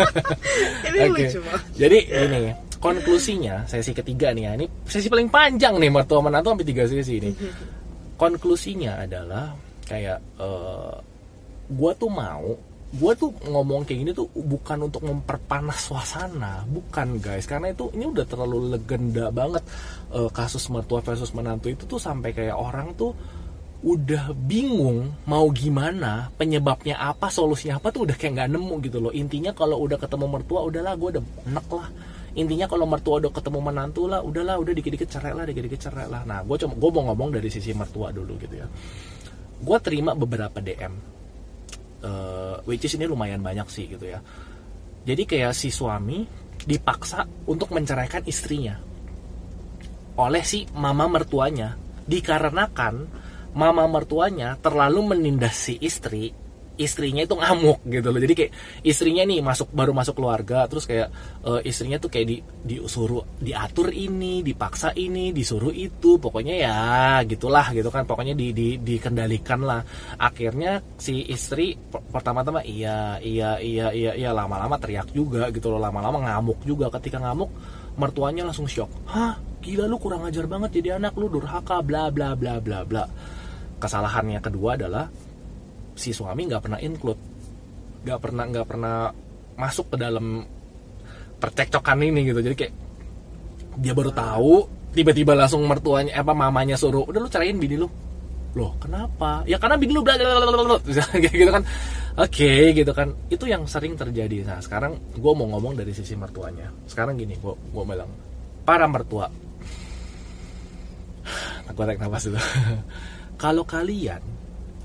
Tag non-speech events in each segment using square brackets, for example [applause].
[laughs] Ini Oke. lucu banget. Jadi ini konklusinya sesi ketiga nih ya. Ini sesi paling panjang nih mertua menantu sampai tiga sesi ini. [laughs] Konklusinya adalah kayak eh gua tuh mau gua tuh ngomong kayak gini tuh bukan untuk memperpanas suasana, bukan guys. Karena itu ini udah terlalu legenda banget eh, kasus mertua versus menantu itu tuh sampai kayak orang tuh udah bingung mau gimana penyebabnya apa solusinya apa tuh udah kayak nggak nemu gitu loh. Intinya kalau udah ketemu mertua udahlah gue udah enek lah. Intinya kalau mertua udah ketemu menantu lah udahlah udah dikit-dikit cerai lah dikit-dikit cerai lah. Nah gue cuma gue mau ngomong dari sisi mertua dulu gitu ya. Gue terima beberapa DM eh, which is ini lumayan banyak sih gitu ya. Jadi kayak si suami dipaksa untuk menceraikan istrinya oleh si mama mertuanya dikarenakan mama mertuanya terlalu menindas si istri istrinya itu ngamuk gitu loh. Jadi kayak istrinya nih masuk baru masuk keluarga terus kayak eh, istrinya tuh kayak di disuruh diatur ini dipaksa ini disuruh itu. Pokoknya ya gitulah gitu kan. Pokoknya di, di dikendalikan lah. Akhirnya si istri per- pertama-tama iya iya iya iya iya. Lama-lama teriak juga gitu loh. Lama-lama ngamuk juga. Ketika ngamuk mertuanya langsung shock. Hah? Gila lu kurang ajar banget jadi anak. Lu durhaka bla bla bla bla bla kesalahannya kedua adalah si suami nggak pernah include nggak pernah nggak pernah masuk ke dalam percekcokan ini gitu. Jadi kayak dia baru tahu tiba-tiba langsung mertuanya apa mamanya suruh udah lu ceraiin bini lu. Loh kenapa? Ya karena bini lu bla bla bla bla bla." [laughs] kayak gitu kan. Oke gitu kan. Itu yang sering terjadi. Nah sekarang gue mau ngomong dari sisi mertuanya. Sekarang gini gue gue bilang para mertua. [sighs] Gue tarik nafas dulu [laughs] kalau kalian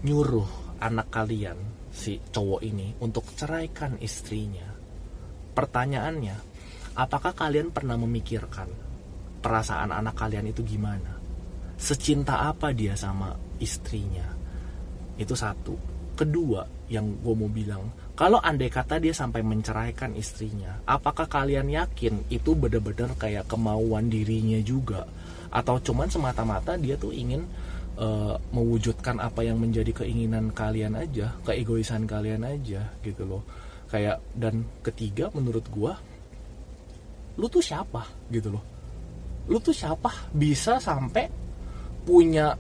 nyuruh anak kalian si cowok ini untuk ceraikan istrinya pertanyaannya apakah kalian pernah memikirkan perasaan anak kalian itu gimana? Secinta apa dia sama istrinya? Itu satu. Kedua yang gue mau bilang kalau andai kata dia sampai menceraikan istrinya apakah kalian yakin itu benar-benar kayak kemauan dirinya juga? Atau cuman semata-mata dia tuh ingin eh, mewujudkan apa yang menjadi keinginan kalian aja keegoisan kalian aja gitu loh. Kayak dan ketiga menurut gua lu tuh siapa gitu loh. Lu tuh siapa? Bisa sampai punya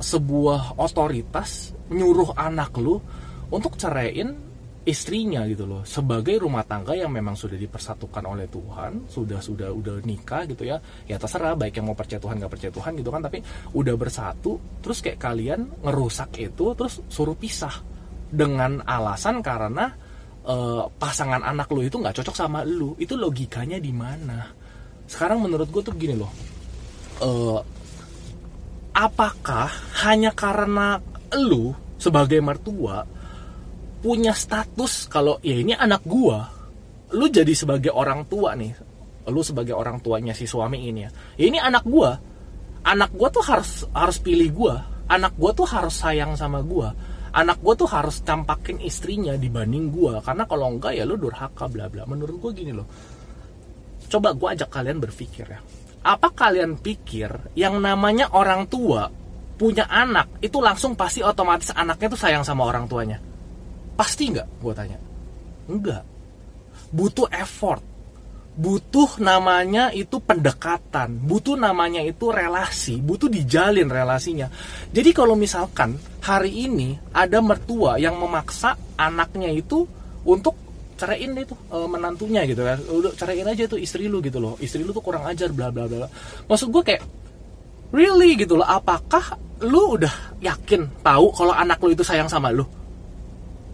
sebuah otoritas nyuruh anak lu untuk ceraiin istrinya gitu loh. Sebagai rumah tangga yang memang sudah dipersatukan oleh Tuhan sudah sudah udah nikah gitu ya. Ya terserah baik yang mau percaya Tuhan nggak percaya Tuhan gitu kan. Tapi udah bersatu terus kayak kalian ngerusak itu terus suruh pisah. Dengan alasan karena eh, pasangan anak lu itu nggak cocok sama lu. Itu logikanya di mana? Sekarang menurut gue tuh begini loh. Eh, apakah hanya karena lu sebagai mertua punya status kalau ya ini anak gua. Lu jadi sebagai orang tua nih. Lu sebagai orang tuanya si suami ini ya. Ya ini anak gua. Anak gua tuh harus harus pilih gua. Anak gua tuh harus sayang sama gua. Anak gua tuh harus campakin istrinya dibanding gua. Karena kalau enggak ya lu durhaka bla bla. Menurut gua gini loh. Coba gua ajak kalian berpikir ya. Apa kalian pikir yang namanya orang tua punya anak itu langsung pasti otomatis anaknya tuh sayang sama orang tuanya pasti nggak? Gue tanya. Enggak butuh effort. Butuh namanya itu pendekatan. Butuh namanya itu relasi. Butuh dijalin relasinya. Jadi kalau misalkan hari ini ada mertua yang memaksa anaknya itu untuk ceraiin tuh eh, menantunya gitu kan. Udah ceraiin aja tuh istri lu gitu loh. Istri lu tuh kurang ajar bla bla bla maksud gue kayak really? gitu loh. Apakah lu udah yakin tahu kalau anak lu itu sayang sama lu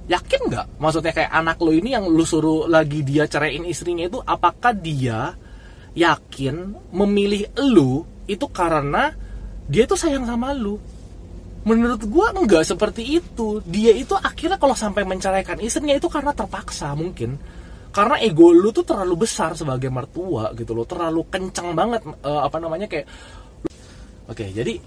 yakin nggak? Maksudnya kayak anak lu ini yang lu suruh lagi dia ceraiin istrinya itu apakah dia yakin memilih lu itu karena dia tuh sayang sama lu? Menurut gua enggak seperti itu. Dia itu akhirnya kalau sampai menceraikan istrinya itu karena terpaksa mungkin. Karena ego lu tuh terlalu besar sebagai mertua gitu loh. Terlalu kencang banget eh, apa namanya kayak oke jadi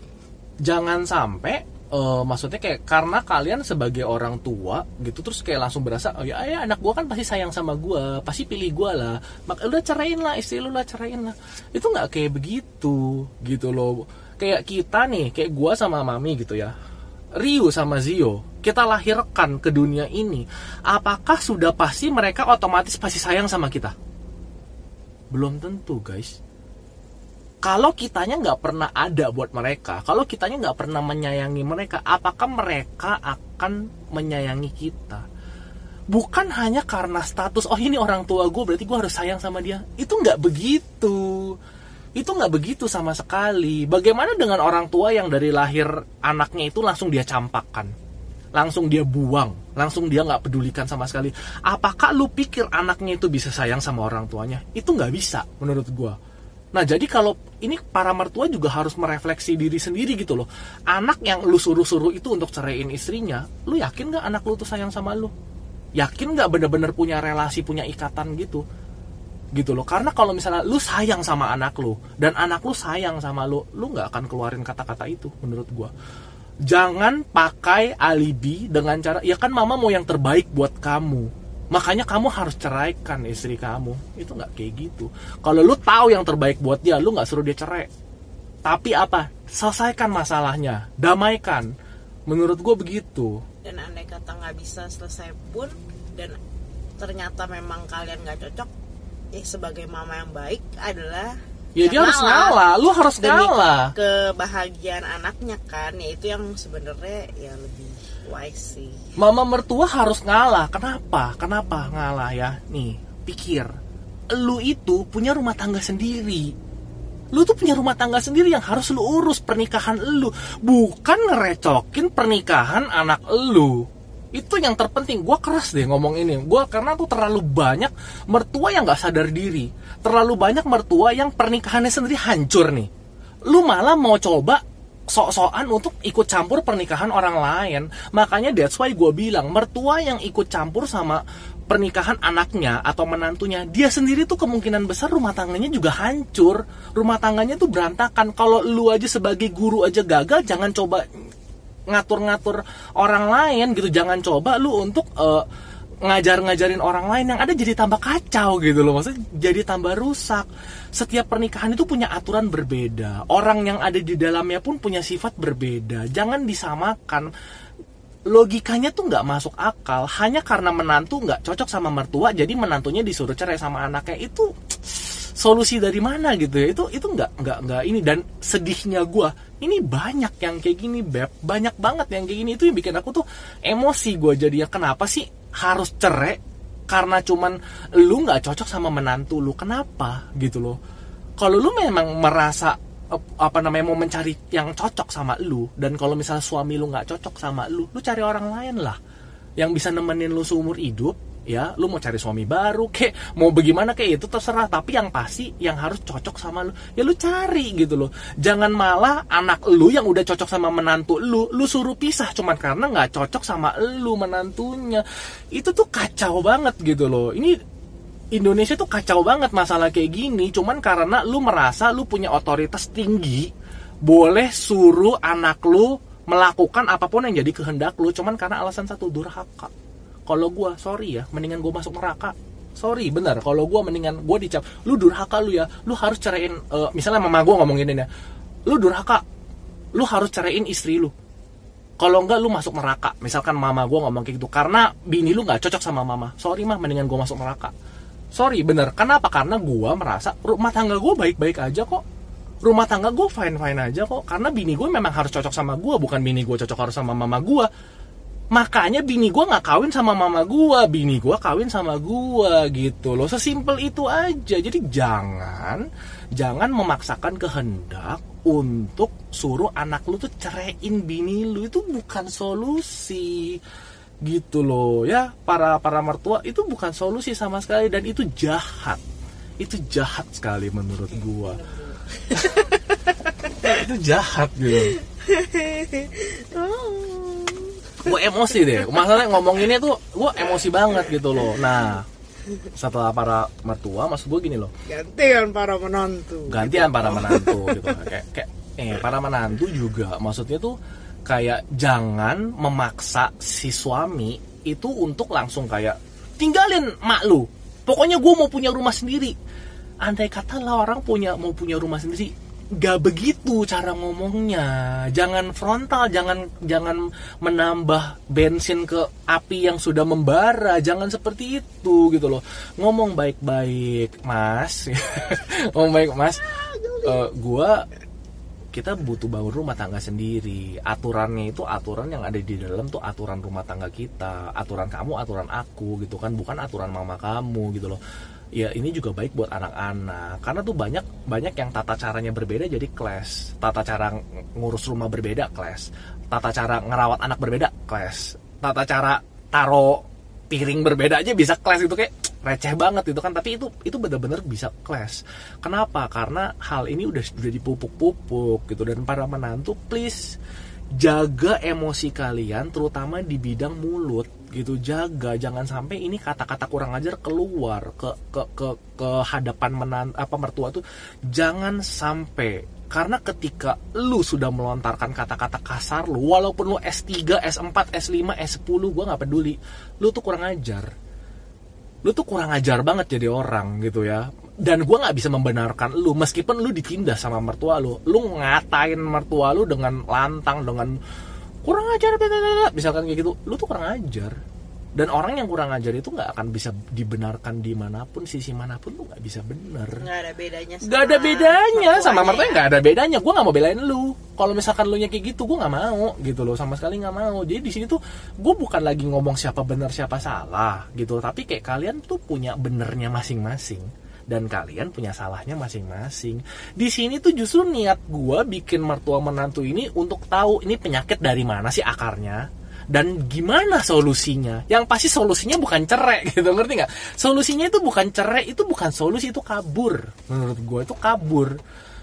jangan sampai eh, maksudnya kayak karena kalian sebagai orang tua gitu terus kayak langsung berasa oh ya, ya anak gua kan pasti sayang sama gua pasti pilih gua lah maka udah ceraiin lah istri lu lah ceraiin lah itu nggak kayak begitu gitu loh kayak kita nih kayak gua sama mami gitu ya Ryu sama Zio kita lahirkan ke dunia ini, apakah sudah pasti mereka otomatis pasti sayang sama kita? Belum tentu, guys. Kalau kitanya nggak pernah ada buat mereka, kalau kitanya nggak pernah menyayangi mereka, apakah mereka akan menyayangi kita? Bukan hanya karena status, oh ini orang tua gue, berarti gue harus sayang sama dia. Itu nggak begitu itu nggak begitu sama sekali. Bagaimana dengan orang tua yang dari lahir anaknya itu langsung dia campakkan, langsung dia buang, langsung dia nggak pedulikan sama sekali. Apakah lu pikir anaknya itu bisa sayang sama orang tuanya? Itu nggak bisa menurut gua. Nah jadi kalau ini para mertua juga harus merefleksi diri sendiri gitu loh. Anak yang lu suruh-suruh itu untuk ceraiin istrinya, lu yakin nggak anak lu tuh sayang sama lu? Yakin nggak bener-bener punya relasi, punya ikatan gitu? gitu loh karena kalau misalnya lu sayang sama anak lu dan anak lu sayang sama lu lu nggak akan keluarin kata-kata itu menurut gua jangan pakai alibi dengan cara ya kan mama mau yang terbaik buat kamu makanya kamu harus ceraikan istri kamu. Itu nggak kayak gitu. Kalau lu tahu yang terbaik buat dia lu nggak suruh dia cerai. Tapi apa? Selesaikan masalahnya. Damaikan. Menurut gue begitu. Dan andai kata nggak bisa selesai pun dan ternyata memang kalian nggak cocok eh sebagai mama yang baik adalah ya dia harus ngalah. Lu harus demi ngalah. kebahagiaan anaknya kan ya itu yang sebenarnya ya lebih wise sih. Mama mertua harus ngalah. Kenapa? Kenapa ngalah ya? Nih pikir. Lu itu punya rumah tangga sendiri. Lu tuh punya rumah tangga sendiri yang harus lu urus pernikahan lu. Bukan ngerecokin pernikahan anak lu itu yang terpenting. Gue keras deh ngomong ini. Gue karena tuh terlalu banyak mertua yang nggak sadar diri. Terlalu banyak mertua yang pernikahannya sendiri hancur nih. Lu malah mau coba sok-sokan untuk ikut campur pernikahan orang lain. Makanya that's why gue bilang mertua yang ikut campur sama pernikahan anaknya atau menantunya dia sendiri tuh kemungkinan besar rumah tangganya juga hancur. Rumah tangganya tuh berantakan. Kalau lu aja sebagai guru aja gagal jangan coba ngatur-ngatur orang lain gitu. Jangan coba lu untuk uh, ngajar-ngajarin orang lain yang ada jadi tambah kacau gitu loh. Maksudnya jadi tambah rusak. Setiap pernikahan itu punya aturan berbeda. Orang yang ada di dalamnya pun punya sifat berbeda. Jangan disamakan. Logikanya tuh nggak masuk akal. Hanya karena menantu nggak cocok sama mertua jadi menantunya disuruh cerai sama anaknya. Itu solusi dari mana gitu ya? Itu itu nggak nggak nggak ini. Dan sedihnya gue ini banyak yang kayak gini beb. Banyak banget yang kayak gini. Itu yang bikin aku tuh emosi gue jadi ya kenapa sih harus cerai karena cuman lu nggak cocok sama menantu lu? Kenapa? Gitu loh. Kalau lu memang merasa apa namanya mau mencari yang cocok sama lu dan kalau misalnya suami lu nggak cocok sama lu lu cari orang lain lah yang bisa nemenin lu seumur hidup ya lu mau cari suami baru kek mau bagaimana kayak itu terserah. Tapi yang pasti yang harus cocok sama lu. Ya lu cari gitu loh. Jangan malah anak lu yang udah cocok sama menantu lu lu suruh pisah. Cuman karena nggak cocok sama lu menantunya. Itu tuh kacau banget gitu loh. Ini Indonesia tuh kacau banget masalah kayak gini. Cuman karena lu merasa lu punya otoritas tinggi boleh suruh anak lu melakukan apa pun yang jadi kehendak lu. Cuman karena alasan satu durhaka kalau gue sorry ya mendingan gue masuk neraka. Sorry benar kalau gue mendingan gue dicap. Lu durhaka lu ya. Lu harus ceraiin uh, misalnya mama gue ngomongin ini. Ya lu durhaka. Lu harus ceraiin istri lu. Kalau enggak lu masuk neraka. Misalkan mama gue ngomong kayak gitu. Karena bini lu nggak cocok sama mama. Sorry mah mendingan gue masuk neraka. Sorry bener. Kenapa? Karena gue merasa rumah tangga gue baik-baik aja kok. Rumah tangga gue fine fine aja kok. Karena bini gue memang harus cocok sama gue bukan bini gue cocok harus sama mama gue makanya bini gue nggak kawin sama mama gue bini gue kawin sama gue gitu loh. Sesimpel itu aja. Jadi jangan jangan memaksakan kehendak untuk suruh anak lu tuh ceraiin bini lu. Itu bukan solusi gitu loh. Ya para para mertua itu bukan solusi sama sekali. Dan itu jahat. Itu jahat sekali menurut gua. [laughs] Itu jahat gitu gue emosi deh. Masalahnya ngomonginnya tuh gue emosi banget gitu loh. Nah setelah para mertua maksud gue gini loh. Gantian para menantu. Gantian para menantu gitu kayak kayak eh para menantu juga. Maksudnya tuh kayak jangan memaksa si suami itu untuk langsung kayak tinggalin mak lu. Pokoknya gue mau punya rumah sendiri. Andai kata lah orang punya mau punya rumah sendiri nggak begitu cara ngomongnya. Jangan frontal jangan jangan menambah bensin ke api yang sudah membara. Jangan seperti itu gitu loh. Ngomong baik-baik mas. [laughs] Ngomong baik mas. Uh, gua kita butuh bangun rumah tangga sendiri. Aturannya itu aturan yang ada di dalam tuh aturan rumah tangga kita. Aturan kamu aturan aku gitu kan. Bukan aturan mama kamu gitu loh ya ini juga baik buat anak-anak. Karena tuh banyak banyak yang tata caranya berbeda jadi kelas tata cara ngurus rumah berbeda kelas tata cara ngerawat anak berbeda kelas tata cara taro piring berbeda aja bisa kelas itu kayak receh banget itu kan. Tapi itu itu benar-benar bisa kelas kenapa? Karena hal ini udah sudah dipupuk-pupuk gitu. Dan para menantu please jaga emosi kalian terutama di bidang mulut gitu jaga. Jangan sampai ini kata-kata kurang ajar keluar ke ke ke ke hadapan menan apa mertua tuh. Jangan sampai. Karena ketika lu sudah melontarkan kata-kata kasar lu walaupun lu S3, S4, S5, S10 gua nggak peduli. Lu tuh kurang ajar. Lu tuh kurang ajar banget jadi orang gitu ya. Dan gue nggak bisa membenarkan lu meskipun lu ditindas sama mertua lu. Lu ngatain mertua lu dengan lantang dengan kurang ajar misalkan kayak gitu lu tuh kurang ajar. Dan orang yang kurang ajar itu nggak akan bisa dibenarkan di mana pun sisi mana pun lu nggak bisa bener. Nggak ada bedanya nggak ada bedanya. sama mertua nggak ada bedanya. Gue nggak mau belain lu. Kalau misalkan lu nya kayak gitu gue nggak mau gitu loh. Sama sekali nggak mau. Jadi di sini tuh gue bukan lagi ngomong siapa benar siapa salah gitu. Tapi kayak kalian tuh punya benernya masing-masing dan kalian punya salahnya masing-masing. Di sini tuh justru niat gue bikin mertua menantu ini untuk tahu ini penyakit dari mana sih akarnya dan gimana solusinya. Yang pasti solusinya bukan cerai [laughs] gitu ngerti nggak? Solusinya itu bukan cerai itu bukan solusi itu kabur. Menurut gue itu kabur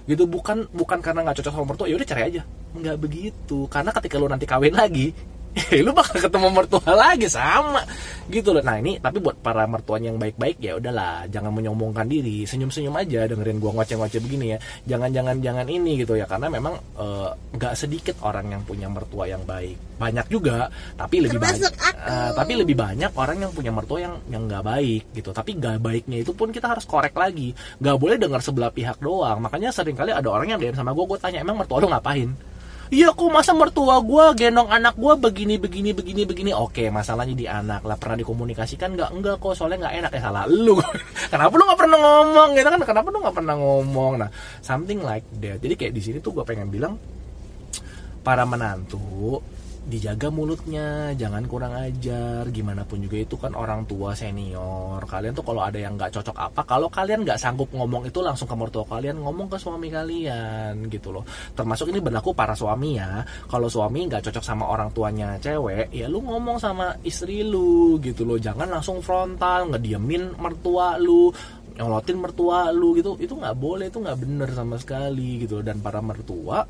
gitu bukan bukan karena nggak cocok sama mertua ya udah cerai aja nggak begitu karena ketika lu nanti kawin lagi [laughs] lu bakal ketemu mertua lagi sama. Gitu loh. Nah ini tapi buat para mertuanya yang baik-baik ya udahlah. Jangan menyombongkan diri. Senyum-senyum aja dengerin gua ngoceh-ngoceh begini ya. Jangan-jangan jangan ini gitu ya. Karena memang nggak uh, sedikit orang yang punya mertua yang baik. Banyak juga tapi lebih banyak. Uh, tapi lebih banyak orang yang punya mertua yang yang nggak baik gitu. Tapi nggak baiknya itu pun kita harus korek lagi. Nggak boleh dengar sebelah pihak doang. Makanya sering kali ada orang yang DM sama gue gue tanya emang mertua lu ngapain Iya kok masa mertua gue gendong anak gue begini begini begini begini. Oke masalahnya di anak. Lah pernah dikomunikasikan nggak? Enggak kok soalnya nggak enak. Ya salah lu. [laughs] Kenapa lu nggak pernah ngomong? Gitu kan? Kenapa lu nggak pernah ngomong? Nah something like that. Jadi kayak di sini tuh gue pengen bilang para menantu dijaga mulutnya jangan kurang ajar gimana pun juga itu kan orang tua senior. Kalian tuh kalau ada yang nggak cocok apa kalau kalian nggak sanggup ngomong itu langsung ke mertua kalian ngomong ke suami kalian gitu loh. Termasuk ini berlaku para suami ya. Kalau suami nggak cocok sama orang tuanya cewek ya lu ngomong sama istri lu gitu loh. Jangan langsung frontal ngediemin mertua lu nyolotin mertua lu gitu. Itu nggak boleh itu nggak bener sama sekali gitu loh. dan para mertua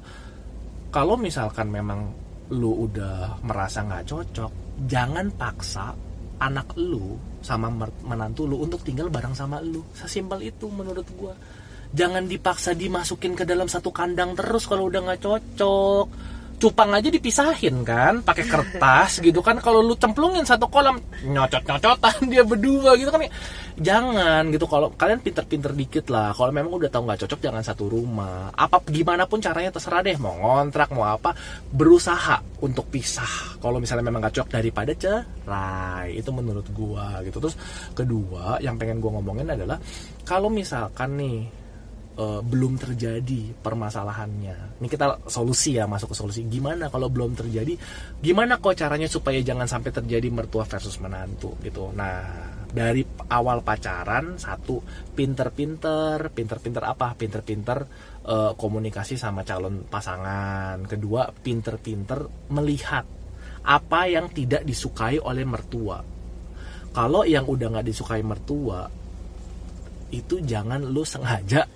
kalau misalkan memang lu udah merasa nggak cocok jangan paksa anak lu sama menantu lu untuk tinggal bareng sama lu. Sesimpel itu menurut gua. Jangan dipaksa dimasukin ke dalam satu kandang terus kalau udah nggak cocok cupang aja dipisahin kan? Pakai kertas gitu kan. Kalau lu cemplungin satu kolam nyocot nyocotan dia berdua gitu kan. Jangan gitu. Kalau kalian pinter-pinter dikit lah. Kalau memang udah tahu nggak cocok jangan satu rumah. Apa gimana pun caranya terserah deh. Mau ngontrak mau apa. Berusaha untuk pisah. Kalau misalnya memang nggak cocok daripada cerai. Itu menurut gua gitu. Terus kedua yang pengen gua ngomongin adalah kalau misalkan nih uh, belum terjadi permasalahannya. Ini kita solusi ya masuk ke solusi. Gimana kalau belum terjadi? Gimana kok caranya supaya jangan sampai terjadi mertua versus menantu gitu. Nah dari awal pacaran satu pinter-pinter, pinter-pinter apa? Pinter-pinter uh, komunikasi sama calon pasangan. Kedua pinter-pinter melihat apa yang tidak disukai oleh mertua. Kalau yang udah nggak disukai mertua, itu jangan lu sengaja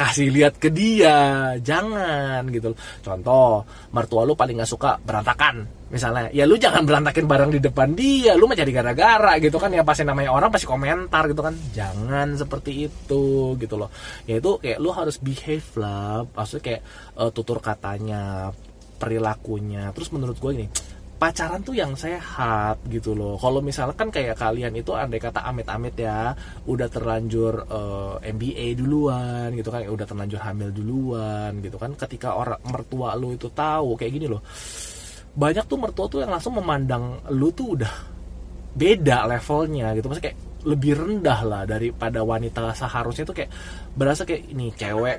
kasih lihat ke dia. Jangan gitu contoh mertua lu paling nggak suka berantakan misalnya. Ya lu jangan berantakin barang di depan dia. Lu mah jadi gara-gara gitu kan. Ya pasti namanya orang pasti komentar gitu kan. Jangan seperti itu gitu loh. Ya itu kayak lu harus behave lah. Maksudnya kayak uh, tutur katanya perilakunya. Terus menurut gue ini pacaran tuh yang sehat gitu loh. Kalau misalkan kayak kalian itu andai kata amit-amit ya, udah terlanjur uh, eh, MBA duluan gitu kan, udah terlanjur hamil duluan gitu kan. Ketika orang mertua lu itu tahu kayak gini loh. Banyak tuh mertua tuh yang langsung memandang lu tuh udah beda levelnya gitu. Maksudnya kayak lebih rendah lah daripada wanita seharusnya tuh kayak berasa kayak ini cewek.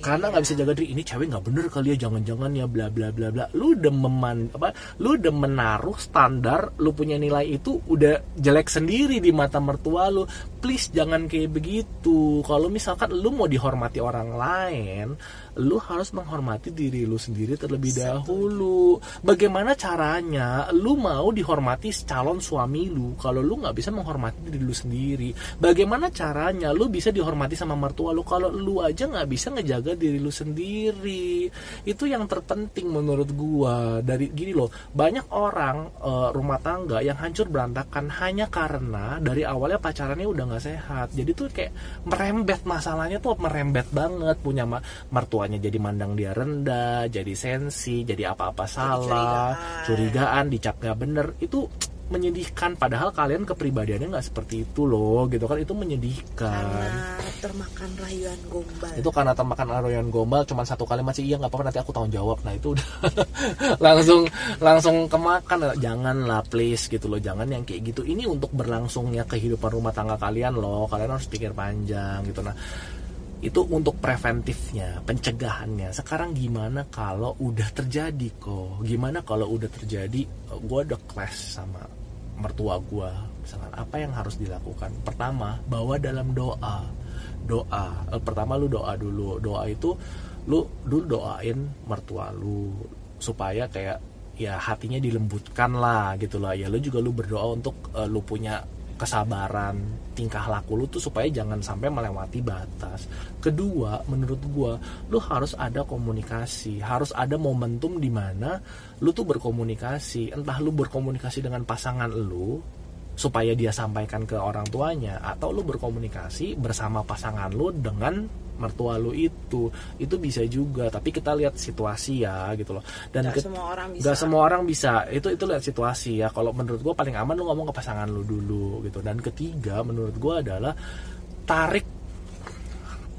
karena nggak bisa, bisa jaga diri ini cewek nggak bener kali ya jangan-jangan ya bla bla bla bla. Lu udah meman apa lu udah menaruh standar lu punya nilai itu udah jelek sendiri di mata mertua lu. Please jangan kayak begitu. Kalau misalkan lu mau dihormati orang lain lu harus menghormati diri lu sendiri terlebih dahulu. Bagaimana caranya lu mau dihormati calon suami lu kalau lu nggak bisa menghormati diri lu sendiri? Bagaimana caranya lu bisa dihormati sama mertua lu kalau lu aja nggak bisa ngejaga diri lu sendiri? Itu yang terpenting menurut gua. Dari gini loh, banyak orang uh, rumah tangga yang hancur berantakan hanya karena dari awalnya pacarannya udah nggak sehat. Jadi tuh kayak merembet masalahnya tuh merembet banget punya mertua tuanya jadi mandang dia rendah jadi sensi jadi apa-apa salah curigaan, curigaan dicap nggak bener itu menyedihkan. Padahal kalian kepribadiannya nggak seperti itu loh gitu kan. Itu menyedihkan. Karena termakan rayuan gombal. Itu karena termakan rayuan gombal cuma satu kali masih iya nggak apa-apa nanti aku tanggung jawab. Nah itu udah [laughs] langsung langsung kemakan. Janganlah please gitu loh. Jangan yang kayak gitu. Ini untuk berlangsungnya kehidupan rumah tangga kalian loh. Kalian harus pikir panjang gitu. Nah itu untuk preventifnya, pencegahannya. Sekarang gimana kalau udah terjadi kok? Gimana kalau udah terjadi gue udah clash sama mertua gue, misalkan apa yang harus dilakukan? Pertama, bawa dalam doa. Doa. Eh, pertama lu doa dulu. Doa itu lu dulu doain mertua lu supaya kayak ya hatinya dilembutkan lah gitu lah ya lu juga lu berdoa untuk uh, lu punya kesabaran tingkah laku lu tuh supaya jangan sampai melewati batas. Kedua menurut gua lu harus ada komunikasi. Harus ada momentum di mana lu tuh berkomunikasi. Entah lu berkomunikasi dengan pasangan lu supaya dia sampaikan ke orang tuanya atau lu berkomunikasi bersama pasangan lu dengan mertua lu itu. Itu bisa juga tapi kita lihat situasi ya gitu loh. Dan gak semua orang bisa. gak semua orang bisa. Itu itu lihat situasi ya. Kalau menurut gue paling aman lu ngomong ke pasangan lu dulu gitu. Dan ketiga menurut gue adalah tarik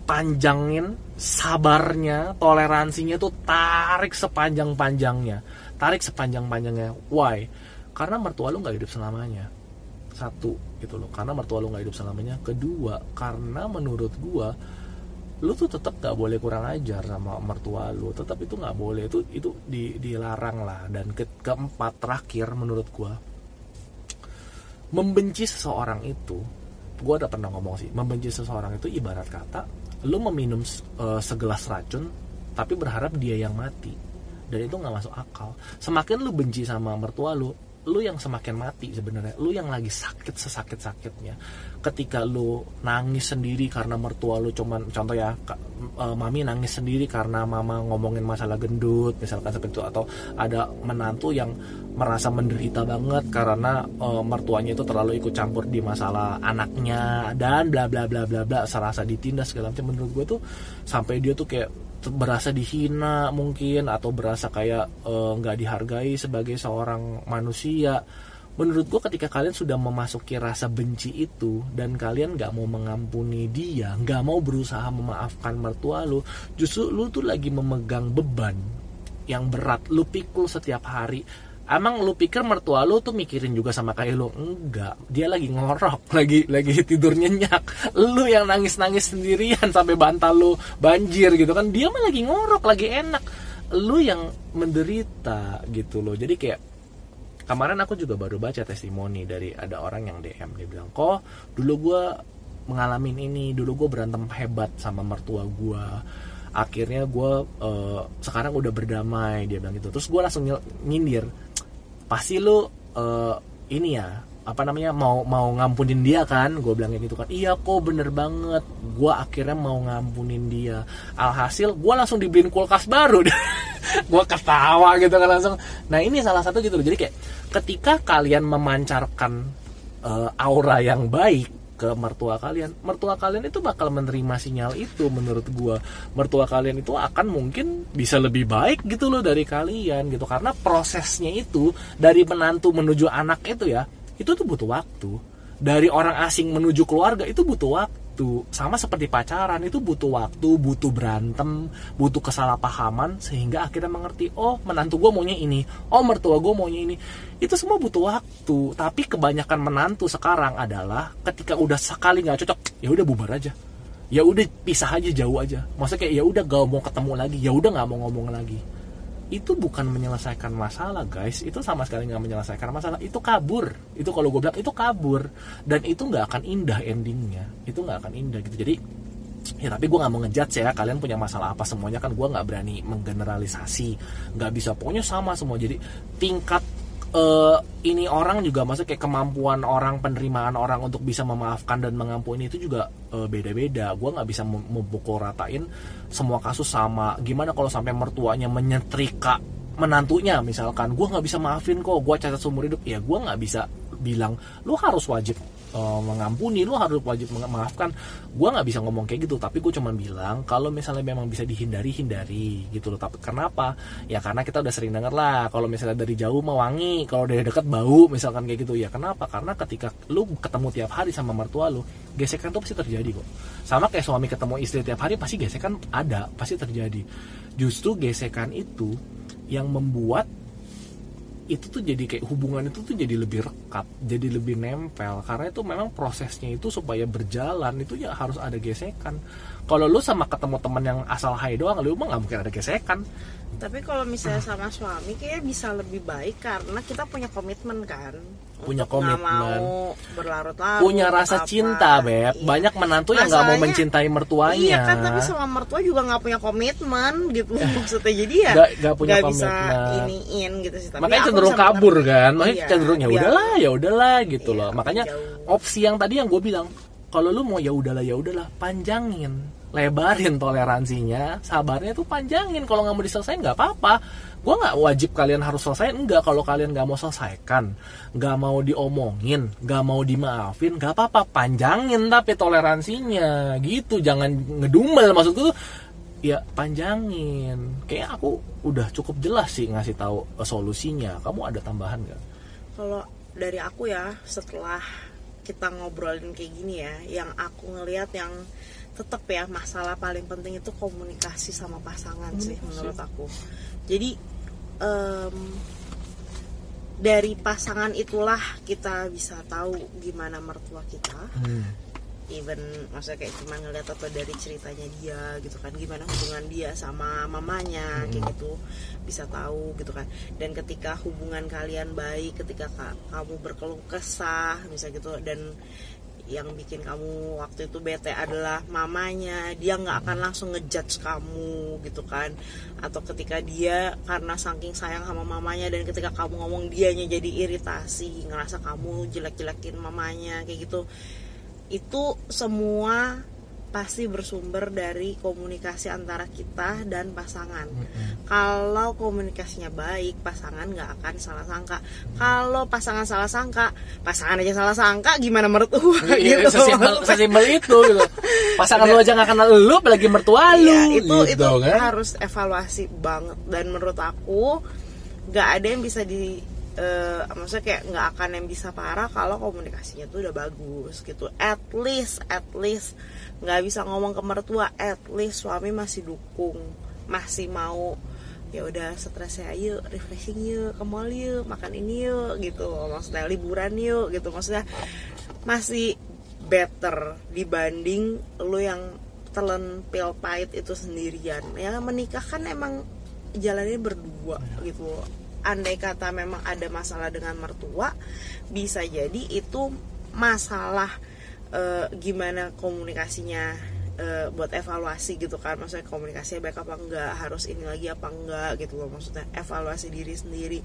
panjangin sabarnya toleransinya tuh tarik sepanjang panjangnya tarik sepanjang panjangnya why? Karena mertua lu nggak hidup selamanya satu gitu loh. Karena mertua lu nggak hidup selamanya. Kedua karena menurut gua lu tuh tetap gak boleh kurang ajar sama mertua lu. Tetap itu nggak boleh. Itu itu di, dilarang lah. Dan ke, keempat terakhir menurut gua membenci seseorang itu gua udah pernah ngomong sih membenci seseorang itu ibarat kata lu meminum uh, segelas racun tapi berharap dia yang mati. Dan itu nggak masuk akal. Semakin lu benci sama mertua lu lu yang semakin mati sebenarnya. Lu yang lagi sakit sesakit sakitnya ketika lu nangis sendiri karena mertua lu cuman contoh ya uh, mami nangis sendiri karena mama ngomongin masalah gendut misalkan seperti itu. Atau ada menantu yang merasa menderita banget karena uh, mertuanya itu terlalu ikut campur di masalah anaknya dan bla bla bla bla bla serasa ditindas segala macam. Menurut gue tuh sampai dia tuh kayak berasa dihina mungkin atau berasa kayak eh, nggak uh, dihargai sebagai seorang manusia. Menurut gue ketika kalian sudah memasuki rasa benci itu dan kalian nggak mau mengampuni dia nggak mau berusaha memaafkan mertua lu justru lu tuh lagi memegang beban yang berat. Lu pikul setiap hari Emang lu pikir mertua lu tuh mikirin juga sama kayak lu? Enggak, dia lagi ngorok, [laughs] lagi lagi tidur nyenyak. Lu yang nangis-nangis sendirian sampai bantal lu banjir gitu kan. Dia mah lagi ngorok, lagi enak. Lu yang menderita gitu loh. Jadi kayak kemarin aku juga baru baca testimoni dari ada orang yang DM dia bilang, "Kok dulu gue mengalami ini, dulu gue berantem hebat sama mertua gue." Akhirnya gue uh, sekarang udah berdamai dia bilang gitu. Terus gue langsung nyindir pasti lu uh, ini ya apa namanya mau mau ngampunin dia kan? Gue bilang kayak gitu kan. Iya kok bener banget. Gue akhirnya mau ngampunin dia. Alhasil gue langsung dibeliin kulkas baru. [laughs] Gue ketawa gitu kan langsung. Nah ini salah satu gitu loh. Jadi kayak ketika kalian memancarkan uh, aura yang baik ke mertua kalian. Mertua kalian itu bakal menerima sinyal itu menurut gua. Mertua kalian itu akan mungkin bisa lebih baik gitu loh dari kalian gitu. Karena prosesnya itu dari menantu menuju anak itu ya itu tuh butuh waktu. Dari orang asing menuju keluarga itu butuh waktu sama seperti pacaran itu butuh waktu butuh berantem butuh kesalahpahaman sehingga akhirnya mengerti oh menantu gue maunya ini oh mertua gue maunya ini. Itu semua butuh waktu tapi kebanyakan menantu sekarang adalah ketika udah sekali nggak cocok ya udah bubar aja. Ya udah pisah aja jauh aja. Maksudnya kayak ya udah gak mau ketemu lagi ya udah nggak mau ngomong lagi itu bukan menyelesaikan masalah guys. Itu sama sekali nggak menyelesaikan masalah. Itu kabur. Itu kalau gue bilang itu kabur. Dan itu nggak akan indah endingnya. Itu nggak akan indah gitu. Jadi ya tapi gue nggak mau ngejudge ya. Kalian punya masalah apa semuanya kan gue nggak berani menggeneralisasi. Nggak bisa. Pokoknya sama semua. Jadi tingkat eh, ini orang juga maksudnya kayak kemampuan orang penerimaan orang untuk bisa memaafkan dan mengampuni itu juga eh, beda-beda. Gue nggak bisa mem- memukul ratain semua kasus sama. Gimana kalau sampai mertuanya menyetrika menantunya misalkan? Gue nggak bisa maafin kok. Gue cacat seumur hidup. Ya gue nggak bisa bilang lu harus wajib eh, mengampuni lu harus wajib memaafkan gue nggak bisa ngomong kayak gitu tapi gue cuma bilang kalau misalnya memang bisa dihindari hindari gitu loh. Tapi kenapa ya karena kita udah sering denger lah kalau misalnya dari jauh mah wangi kalau dari dekat bau misalkan kayak gitu. Ya kenapa? Karena ketika lu ketemu tiap hari sama mertua lu gesekan tuh pasti terjadi kok. Sama kayak suami ketemu istri tiap hari pasti gesekan ada pasti terjadi. Justru gesekan itu yang membuat itu tuh jadi kayak hubungan itu tuh jadi lebih rekat, jadi lebih nempel karena itu memang prosesnya itu supaya berjalan itu ya harus ada gesekan. Kalau lu sama ketemu teman yang asal hai doang, lu mah nggak mungkin ada gesekan. Tapi kalau misalnya sama suami kayaknya bisa lebih baik karena kita punya komitmen kan Punya Untuk komitmen. mau berlarut-larut Punya rasa apa. cinta, beb. Iya. Banyak menantu yang nggak mau mencintai mertuanya. Iya kan tapi sama mertua juga nggak punya komitmen gitu [laughs] maksudnya jadi ya Nggak- punya bisa komitmen. iniin gitu sih tapi Makanya cenderung bisa kabur kan, makanya Iya, cenderung ya udahlah, ya udahlah gitu Iya, loh. Makanya jauh. opsi yang tadi yang gue bilang, kalau lu mau ya udahlah ya udahlah, panjangin, lebarin toleransinya, sabarnya tuh panjangin. Kalau nggak mau diselesain nggak apa-apa. Gue nggak wajib kalian harus selesai, enggak. Kalau kalian nggak mau selesaikan, nggak mau diomongin, nggak mau dimaafin, nggak apa-apa. Panjangin tapi toleransinya, gitu. Jangan ngedumel maksudku tuh ya panjangin kayak aku udah cukup jelas sih ngasih tahu eh, solusinya kamu ada tambahan nggak kalau dari aku ya setelah kita ngobrolin kayak gini ya yang aku ngelihat yang tetap ya masalah paling penting itu komunikasi sama pasangan sih Komunikasi. menurut aku. Jadi em, dari pasangan itulah kita bisa tahu gimana mertua kita. Even maksudnya kayak cuma ngeliat atau dari ceritanya dia gitu kan gimana hubungan dia sama mamanya kayak gitu. Bisa tahu gitu kan. Dan ketika hubungan kalian baik ketika ka- kamu berkeluh kesah misalnya gitu dan yang bikin kamu waktu itu bete adalah mamanya. Dia nggak akan langsung ngejudge kamu gitu kan. Atau ketika dia karena saking sayang sama mamanya dan ketika kamu ngomong dianya jadi iritasi ngerasa kamu jelek-jelekin mamanya kayak gitu. Itu semua pasti bersumber dari komunikasi antara kita dan pasangan. Kalau komunikasinya baik, pasangan nggak akan salah sangka. Kalau pasangan salah sangka, pasangan aja salah sangka, gimana mertua Iya, [laughs] gitu. sesimpel, sesimpel itu gitu. Pasangan lu aja gak kenal lu, apalagi mertua lu Iya, itu gitu itu kan. harus evaluasi banget dan menurut aku nggak ada yang bisa di eh, maksudnya kayak nggak akan yang bisa parah kalau komunikasinya tuh udah bagus gitu at least at least nggak bisa ngomong ke mertua at least suami masih dukung masih mau ya udah stres ya yuk refreshing yuk ke mall yuk makan ini yuk gitu maksudnya liburan yuk gitu. Maksudnya masih better dibanding lu yang telan pil pahit itu sendirian. Ya menikah kan emang jalannya berdua gitu andai kata memang ada masalah dengan mertua bisa jadi itu masalah eh, gimana komunikasinya eh, buat evaluasi gitu kan maksudnya komunikasinya baik apa enggak harus ini lagi apa enggak gitu loh maksudnya evaluasi diri sendiri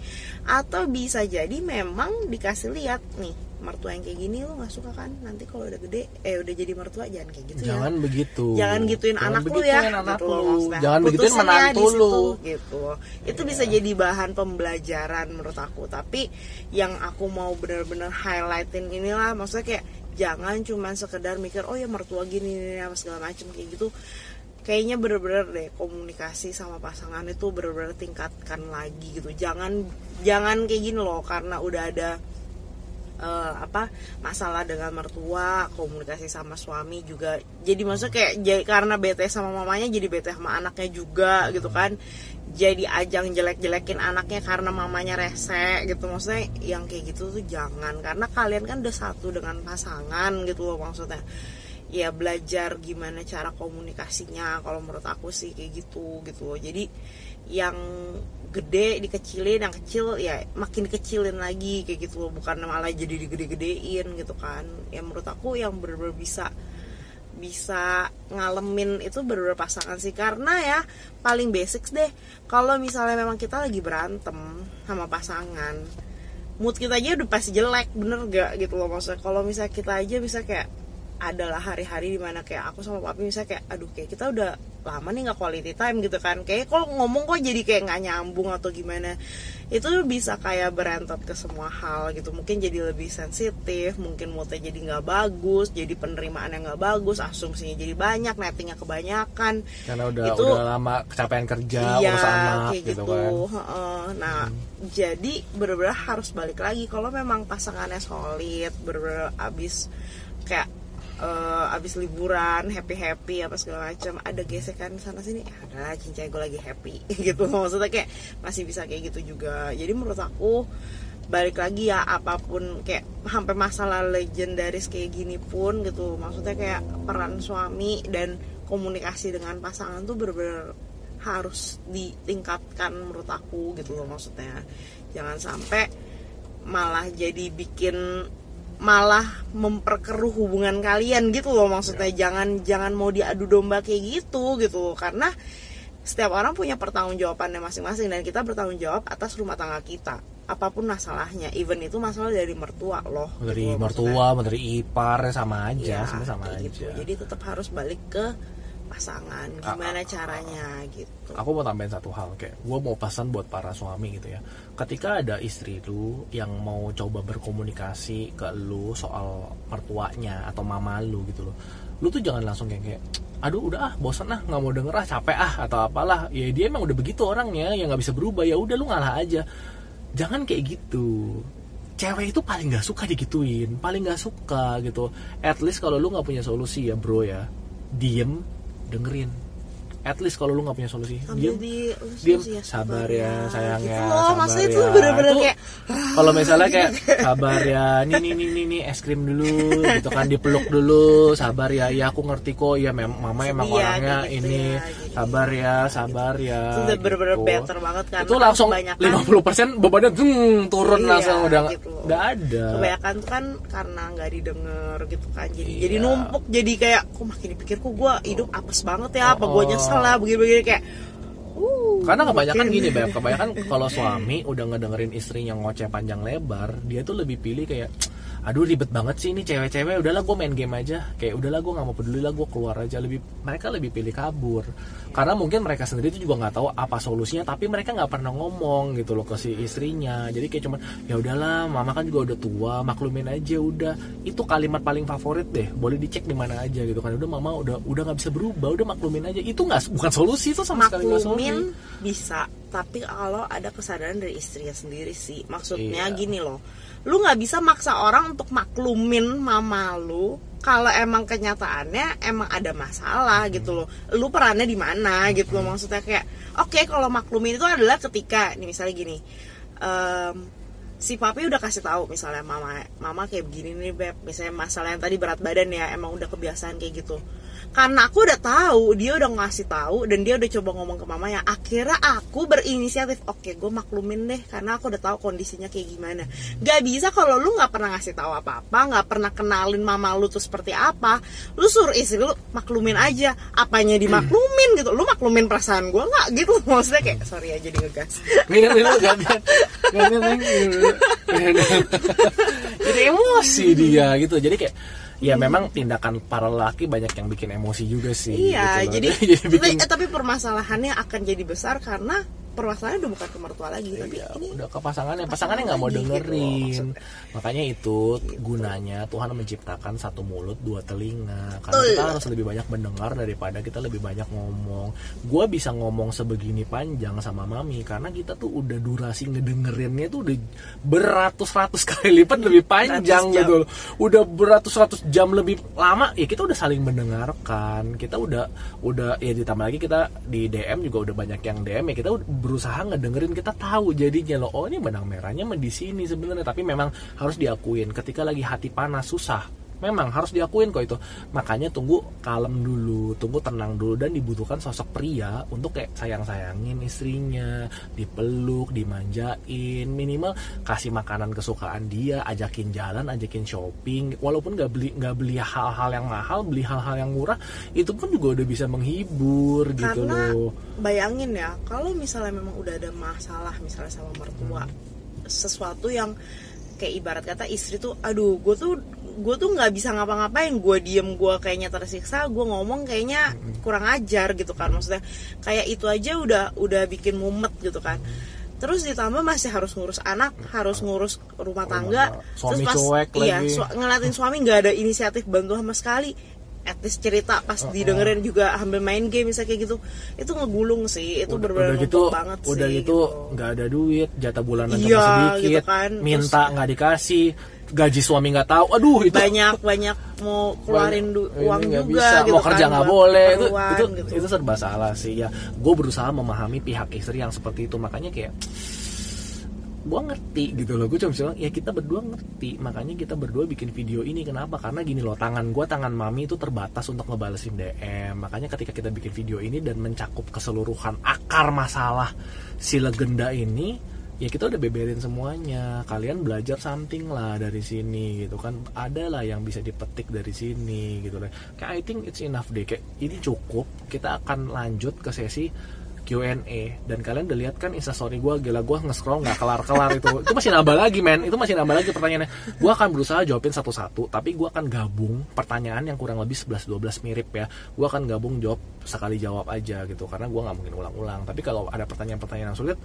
atau bisa jadi memang dikasih lihat nih mertua yang kayak gini lu nggak suka kan nanti kalau udah gede eh udah jadi mertua jangan kayak gitu Jangan ya begitu. jangan gituin Jangan anak lu ya begituin anak gitu lu. Jangan begituin ya menantu lu. gitu itu Iya. bisa jadi bahan pembelajaran menurut aku tapi yang aku mau bener-bener highlightin inilah maksudnya kayak jangan cuman sekedar mikir oh ya mertua gini nih apa segala macem kayak gitu. Kayaknya bener-bener deh komunikasi sama pasangan itu bener-bener tingkatkan lagi gitu. Jangan jangan kayak gini loh karena udah ada eh, apa masalah dengan mertua komunikasi sama suami juga. Jadi maksudnya kayak karena bete sama mamanya jadi bete sama anaknya juga gitu kan jadi ajang jelek-jelekin anaknya karena mamanya rese gitu. Maksudnya yang kayak gitu tuh jangan karena kalian kan udah satu dengan pasangan gitu loh maksudnya. Ya belajar gimana cara komunikasinya kalau menurut aku sih kayak gitu gitu loh. Jadi yang gede dikecilin yang kecil ya makin dikecilin lagi kayak gitu loh. Bukan malah jadi digede-gedein gitu kan. Ya menurut aku yang bener-bener bisa bisa ngalamin itu bener-bener pasangan sih. Karena ya paling basics deh. Kalau misalnya memang kita lagi berantem sama pasangan mood kita aja udah pasti jelek bener gak gitu loh maksudnya. Kalau misalnya kita aja bisa kayak adalah hari-hari di mana kayak aku sama papi misalnya kayak aduh kayak kita udah lama nih nggak quality time gitu kan. Kayak kalau ngomong kok jadi kayak nggak nyambung atau gimana. Itu bisa kayak berentot ke semua hal gitu. Mungkin jadi lebih sensitif mungkin moodnya jadi nggak bagus jadi penerimaan yang nggak bagus asumsinya jadi banyak nettingnya kebanyakan. Karena udah Itu- udah lama kecapean kerja iya urus anak kayak gitu, gitu, kan. Nah jadi bener-bener harus balik lagi. Kalau memang pasangannya solid bener-bener abis eh, abis liburan happy happy apa segala macam ada gesekan sana sini? Ada cincai gue lagi happy [laughs] gitu. Maksudnya kayak masih bisa kayak gitu juga. Jadi menurut aku balik lagi ya apa pun kayak sampai masalah legendaris kayak gini pun gitu. Maksudnya kayak peran suami dan komunikasi dengan pasangan tuh bener-bener harus ditingkatkan menurut aku gitu loh maksudnya. Jangan sampai malah jadi bikin malah memperkeruh hubungan kalian gitu loh maksudnya jangan jangan mau diadu domba kayak gitu gitu loh. karena setiap orang punya pertanggungjawabannya masing-masing dan kita bertanggung jawab atas rumah tangga kita apa pun masalahnya even itu masalah dari mertua loh dari gitu loh, maksudnya. mertua dari ipar sama aja semua sama kayak aja gitu. Jadi tetap harus balik ke pasangan. Ah, Gimana caranya gitu. aku mau tambahin satu hal kayak gue mau pesan buat para suami gitu ya. Ketika ada istri lu yang mau coba berkomunikasi ke lu soal mertuanya atau mama lu gitu loh lu tuh jangan langsung kayak kayak aduh udah ah bosan ah nggak mau denger ah capek ah atau apalah. Ya dia emang udah begitu orangnya yang nggak bisa berubah ya udah lu ngalah aja. Jangan kayak gitu. Cewek itu paling nggak suka digituin paling nggak suka gitu. At least kalau lu nggak punya solusi ya bro ya diem dengerin. At least kalau lu nggak punya solusi Sambil diem di diem ya, sabar ya sayang gitu ya loh, sabar maksudnya itu ya. bener-bener kayak kalau misalnya kayak sabar ya nih nih nih nih, nih es krim dulu gitu kan dipeluk dulu sabar ya ya aku ngerti kok ya mem- mama emang Iya, orangnya gitu ini. ya, jadi- sabar ya sabar ya itu udah bener-bener gitu. better banget kan itu langsung 50% bebannya dung, turun Iya, langsung udah gitu ada kebanyakan tuh kan karena nggak didengar gitu kan jadi Iya. jadi numpuk jadi kayak kok makin dipikir kok gue hidup apes banget ya apa gue Oh. nyesel lah begini-begini kayak uh Karena kebanyakan makin- gini, Beb. [laughs] Kebanyakan kalau suami udah ngedengerin istrinya ngoceh panjang lebar, dia tuh lebih pilih kayak aduh ribet banget sih ini cewek-cewek. Udahlah gue main game aja. Kayak udahlah gue nggak mau peduli lah gue keluar aja. Lebih mereka lebih pilih kabur. Karena mungkin mereka sendiri itu juga nggak tahu apa solusinya tapi mereka nggak pernah ngomong gitu loh ke si istrinya. Jadi kayak cuman ya udahlah mama kan juga udah tua maklumin aja udah. Itu kalimat paling favorit deh. Boleh dicek di mana aja gitu kan. Udah mama udah udah nggak bisa berubah udah maklumin aja. Itu nggak bukan solusi itu sama sekali nggak solusi. Maklumin bisa tapi kalau ada kesadaran dari istrinya sendiri sih. Maksudnya Iya. gini loh lu nggak bisa maksa orang untuk maklumin mama lu kalau emang kenyataannya emang ada masalah gitu loh. Lu perannya di mana gitu loh maksudnya kayak oke kalau maklumin itu adalah ketika nih misalnya gini em, si papi udah kasih tahu misalnya mama mama kayak begini nih beb. Misalnya masalah yang tadi berat badan ya emang udah kebiasaan kayak gitu karena aku udah tahu dia udah ngasih tahu dan dia udah coba ngomong ke mama ya akhirnya aku berinisiatif oke gue maklumin deh karena aku udah tahu kondisinya kayak gimana. Gak bisa kalau lu nggak pernah ngasih tahu apa apa nggak pernah kenalin mama lu tuh seperti apa. Lu suruh istri lu maklumin aja apanya dimaklumin gitu. Lu maklumin perasaan gue nggak gitu [laughs] maksudnya kayak sorry ya jadi ngegas jadi emosi dia gitu. Jadi kayak ya memang tindakan para laki banyak yang bikin emosi juga sih Iya, gitu loh. jadi, [laughs] jadi bikin tapi permasalahannya akan jadi besar karena permasalahannya udah bukan ke mertua lagi tapi Iya, ini udah ke pasangannya. pasangannya nggak mau gitu dengerin maksudnya. makanya itu gunanya Tuhan menciptakan satu mulut dua telinga. Karena Betul. kita harus lebih banyak mendengar daripada kita lebih banyak ngomong. Gue bisa ngomong sebegini panjang sama mami karena kita tuh udah durasi ngedengerinnya tuh udah beratus-ratus kali lipat lebih panjang gitu loh. udah beratus-ratus jam lebih lama ya kita udah saling mendengarkan. Kita udah udah ya ditambah lagi kita di DM juga udah banyak yang DM ya kita udah berusaha ngedengerin kita tahu jadinya loh. Oh ini benang merahnya di sini sebenarnya tapi memang harus diakuin. Ketika lagi hati panas susah memang harus diakuin kok itu. Makanya tunggu kalem dulu tunggu tenang dulu dan dibutuhkan sosok pria untuk kayak sayang sayangin istrinya dipeluk dimanjain minimal kasih makanan kesukaan dia ajakin jalan ajakin shopping. Walaupun nggak beli nggak beli hal-hal yang mahal beli hal-hal yang murah itu pun juga udah bisa menghibur gitu karena loh. bayangin ya kalau misalnya memang udah ada masalah misalnya sama mertua sesuatu yang kayak ibarat kata istri tuh aduh gue tuh gue tuh nggak bisa ngapa-ngapain. Gue diem gue kayaknya tersiksa gue ngomong kayaknya kurang ajar gitu kan. Maksudnya kayak itu aja udah udah bikin mumet gitu kan. Terus ditambah masih harus ngurus anak harus ngurus rumah tangga. Suami terus pas cuek iya lagi. su- ngeliatin suami nggak ada inisiatif bantu sama sekali at least cerita pas didengerin juga ambil main game misalnya kayak gitu. Itu ngegulung sih itu benar-benar udah gitu banget udah sih gitu nggak ada duit jatah bulanan Iya, cuma sedikit gitu kan. minta nggak dikasih gaji suami nggak tahu. Aduh itu banyak banyak mau keluarin Ini uang nggak juga bisa. gitu mau kerja kan, nggak buat boleh. Itu itu gitu. itu serba salah sih ya. Gue berusaha memahami pihak istri yang seperti itu. Makanya kayak gue ngerti gitu loh. Gue cuma bilang ya kita berdua ngerti. Makanya kita berdua bikin video ini. Kenapa? Karena gini loh tangan gue tangan mami itu terbatas untuk ngebalesin DM makanya ketika kita bikin video ini dan mencakup keseluruhan akar masalah si legenda ini ya kita udah beberin semuanya. Kalian belajar something lah dari sini gitu kan. Ada lah yang bisa dipetik dari sini gitu loh. Kayak I think it's enough deh. Kayak ini cukup. Kita akan lanjut ke sesi Q&A dan kalian udah lihat kan instastory gue gila gue nge-scroll nggak kelar-kelar itu. Itu masih nambah lagi men. Itu masih nambah lagi pertanyaannya. Gue akan berusaha jawabin satu-satu tapi gue akan gabung pertanyaan yang kurang lebih 11-12 mirip ya. Gue akan gabung jawab sekali jawab aja gitu karena gue nggak mungkin ulang-ulang. Tapi kalau ada pertanyaan-pertanyaan yang sulit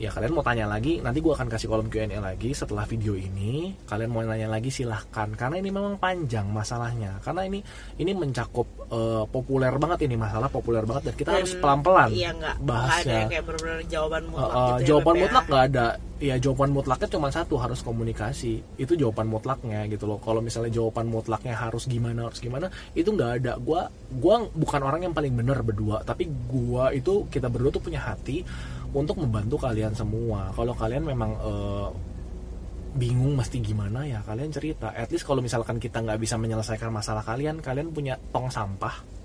ya kalian mau tanya lagi nanti gue akan kasih kolom Q&A lagi setelah video ini. Kalian mau nanya lagi silahkan. Karena ini memang panjang masalahnya. Karena ini ini mencakup eh, populer banget ini masalah populer banget. Dan kita harus Dan, pelan-pelan iya nggak ada bahasnya yang kayak benar-benar jawaban mutlak Uh, uh, gitu ya, jawaban Beb, ya. mutlak nggak ada. Ya jawaban mutlaknya cuma satu harus komunikasi. Itu jawaban mutlaknya gitu loh. Kalau misalnya jawaban mutlaknya harus gimana harus gimana itu nggak ada. Gua gua bukan orang yang paling benar berdua tapi gua itu kita berdua tuh punya hati untuk membantu kalian semua. Kalau kalian memang eh, bingung mesti gimana ya kalian cerita. At least kalau misalkan kita nggak bisa menyelesaikan masalah kalian kalian punya tong sampah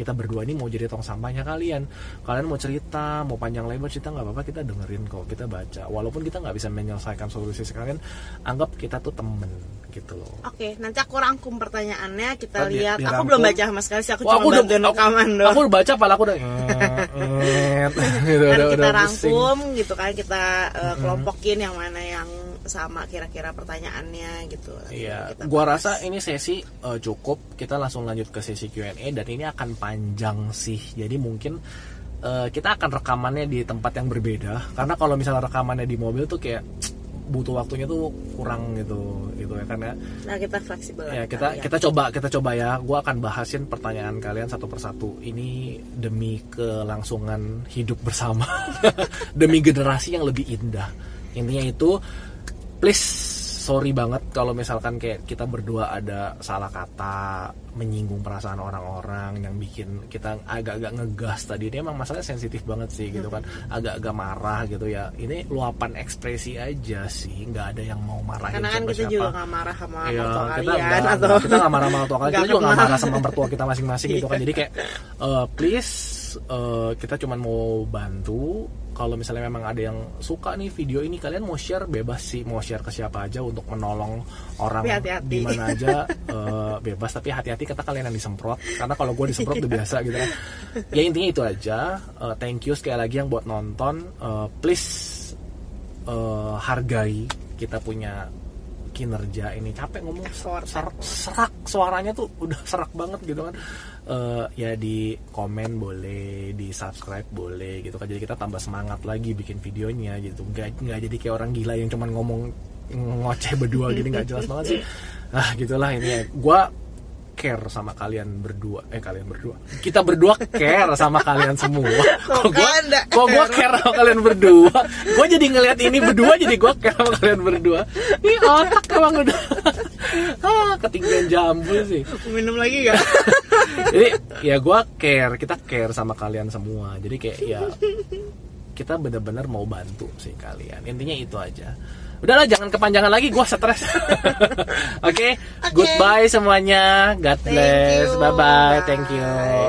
kita berdua ini mau jadi tong sampahnya kalian kalian mau cerita mau panjang lebar cerita nggak apa-apa kita dengerin kok kita baca walaupun kita nggak bisa menyelesaikan solusi kalian anggap kita tuh temen gitu loh Oke, nanti aku rangkum pertanyaannya kita Oh, di- lihat. Aku dirangkum. belum baca sama sekali sih, aku Wah, cuma udah- bantuin aku- rekaman doang. aku udah baca pala aku udah [laughs] [laughs] gitu, kan udah, kita udah pusing. rangkum gitu kan, kita uh, kelompokin yang mana yang sama kira-kira pertanyaannya gitu. Iya, kita gua bahas. rasa ini sesi eh, cukup. Kita langsung lanjut ke sesi Q&A dan ini akan panjang sih. Jadi mungkin eh, kita akan rekamannya di tempat yang berbeda. Karena kalau misalnya rekamannya di mobil tuh kayak butuh waktunya tuh kurang gitu, gitu ya kan ya. Nah, kita fleksibel. Ya kita lihat. kita coba kita coba ya. Gua akan bahasin pertanyaan kalian satu persatu. Ini demi kelangsungan hidup bersama, [laughs] demi generasi yang lebih indah. Intinya itu, please sorry banget kalau misalkan kayak kita berdua ada salah kata menyinggung perasaan orang-orang yang bikin kita agak-agak ngegas tadi. Ini emang masalahnya sensitif banget sih gitu kan. Agak-agak marah gitu ya. Ini luapan ekspresi aja sih. Nggak ada yang mau marahin Karena kan kita juga gak marah sama Iya, mertua kita kalian nggak- atau kita nggak marah sama mertua kalian, kita [laughs] Nggak juga nggak marah sama mertua kita masing-masing gitu kan. Jadi kayak eh, please eh, kita cuma mau bantu. Kalau misalnya memang ada yang suka nih video ini, kalian mau share bebas sih, mau share ke siapa aja untuk menolong orang hati-hati. di mana aja eh, bebas. Tapi hati-hati kata kalian yang disemprot, karena kalau gue disemprot udah biasa gitu kan. Ya intinya itu aja. Eh, thank you sekali lagi yang buat nonton. Eh, please eh, hargai kita punya kinerja ini capek ngomong serak, serak suaranya tuh udah serak banget gitu kan Eh, ya di komen boleh di subscribe boleh gitu kan. Jadi kita tambah semangat lagi bikin videonya gitu. Nggak nggak jadi kayak orang gila yang cuman ngomong ngoceh berdua gini nggak jelas banget sih. Ah gitulah ini ya. Gue care sama kalian berdua. Eh kalian berdua. Kita berdua care sama kalian semua. [laughs] Kok gue kok gue care sama kalian berdua? Gue jadi ngeliat ini berdua jadi gue care sama kalian berdua. Ini otak emang udah. [laughs] Ah ketinggian jambu sih. Minum lagi gak? [laughs] jadi ya gue care. Kita care sama kalian semua. Jadi kayak ya kita benar-benar mau bantu sih kalian. Intinya itu aja udahlah jangan kepanjangan lagi gue stres. [laughs] Oke Oke. goodbye semuanya. God bless. bye bye thank you.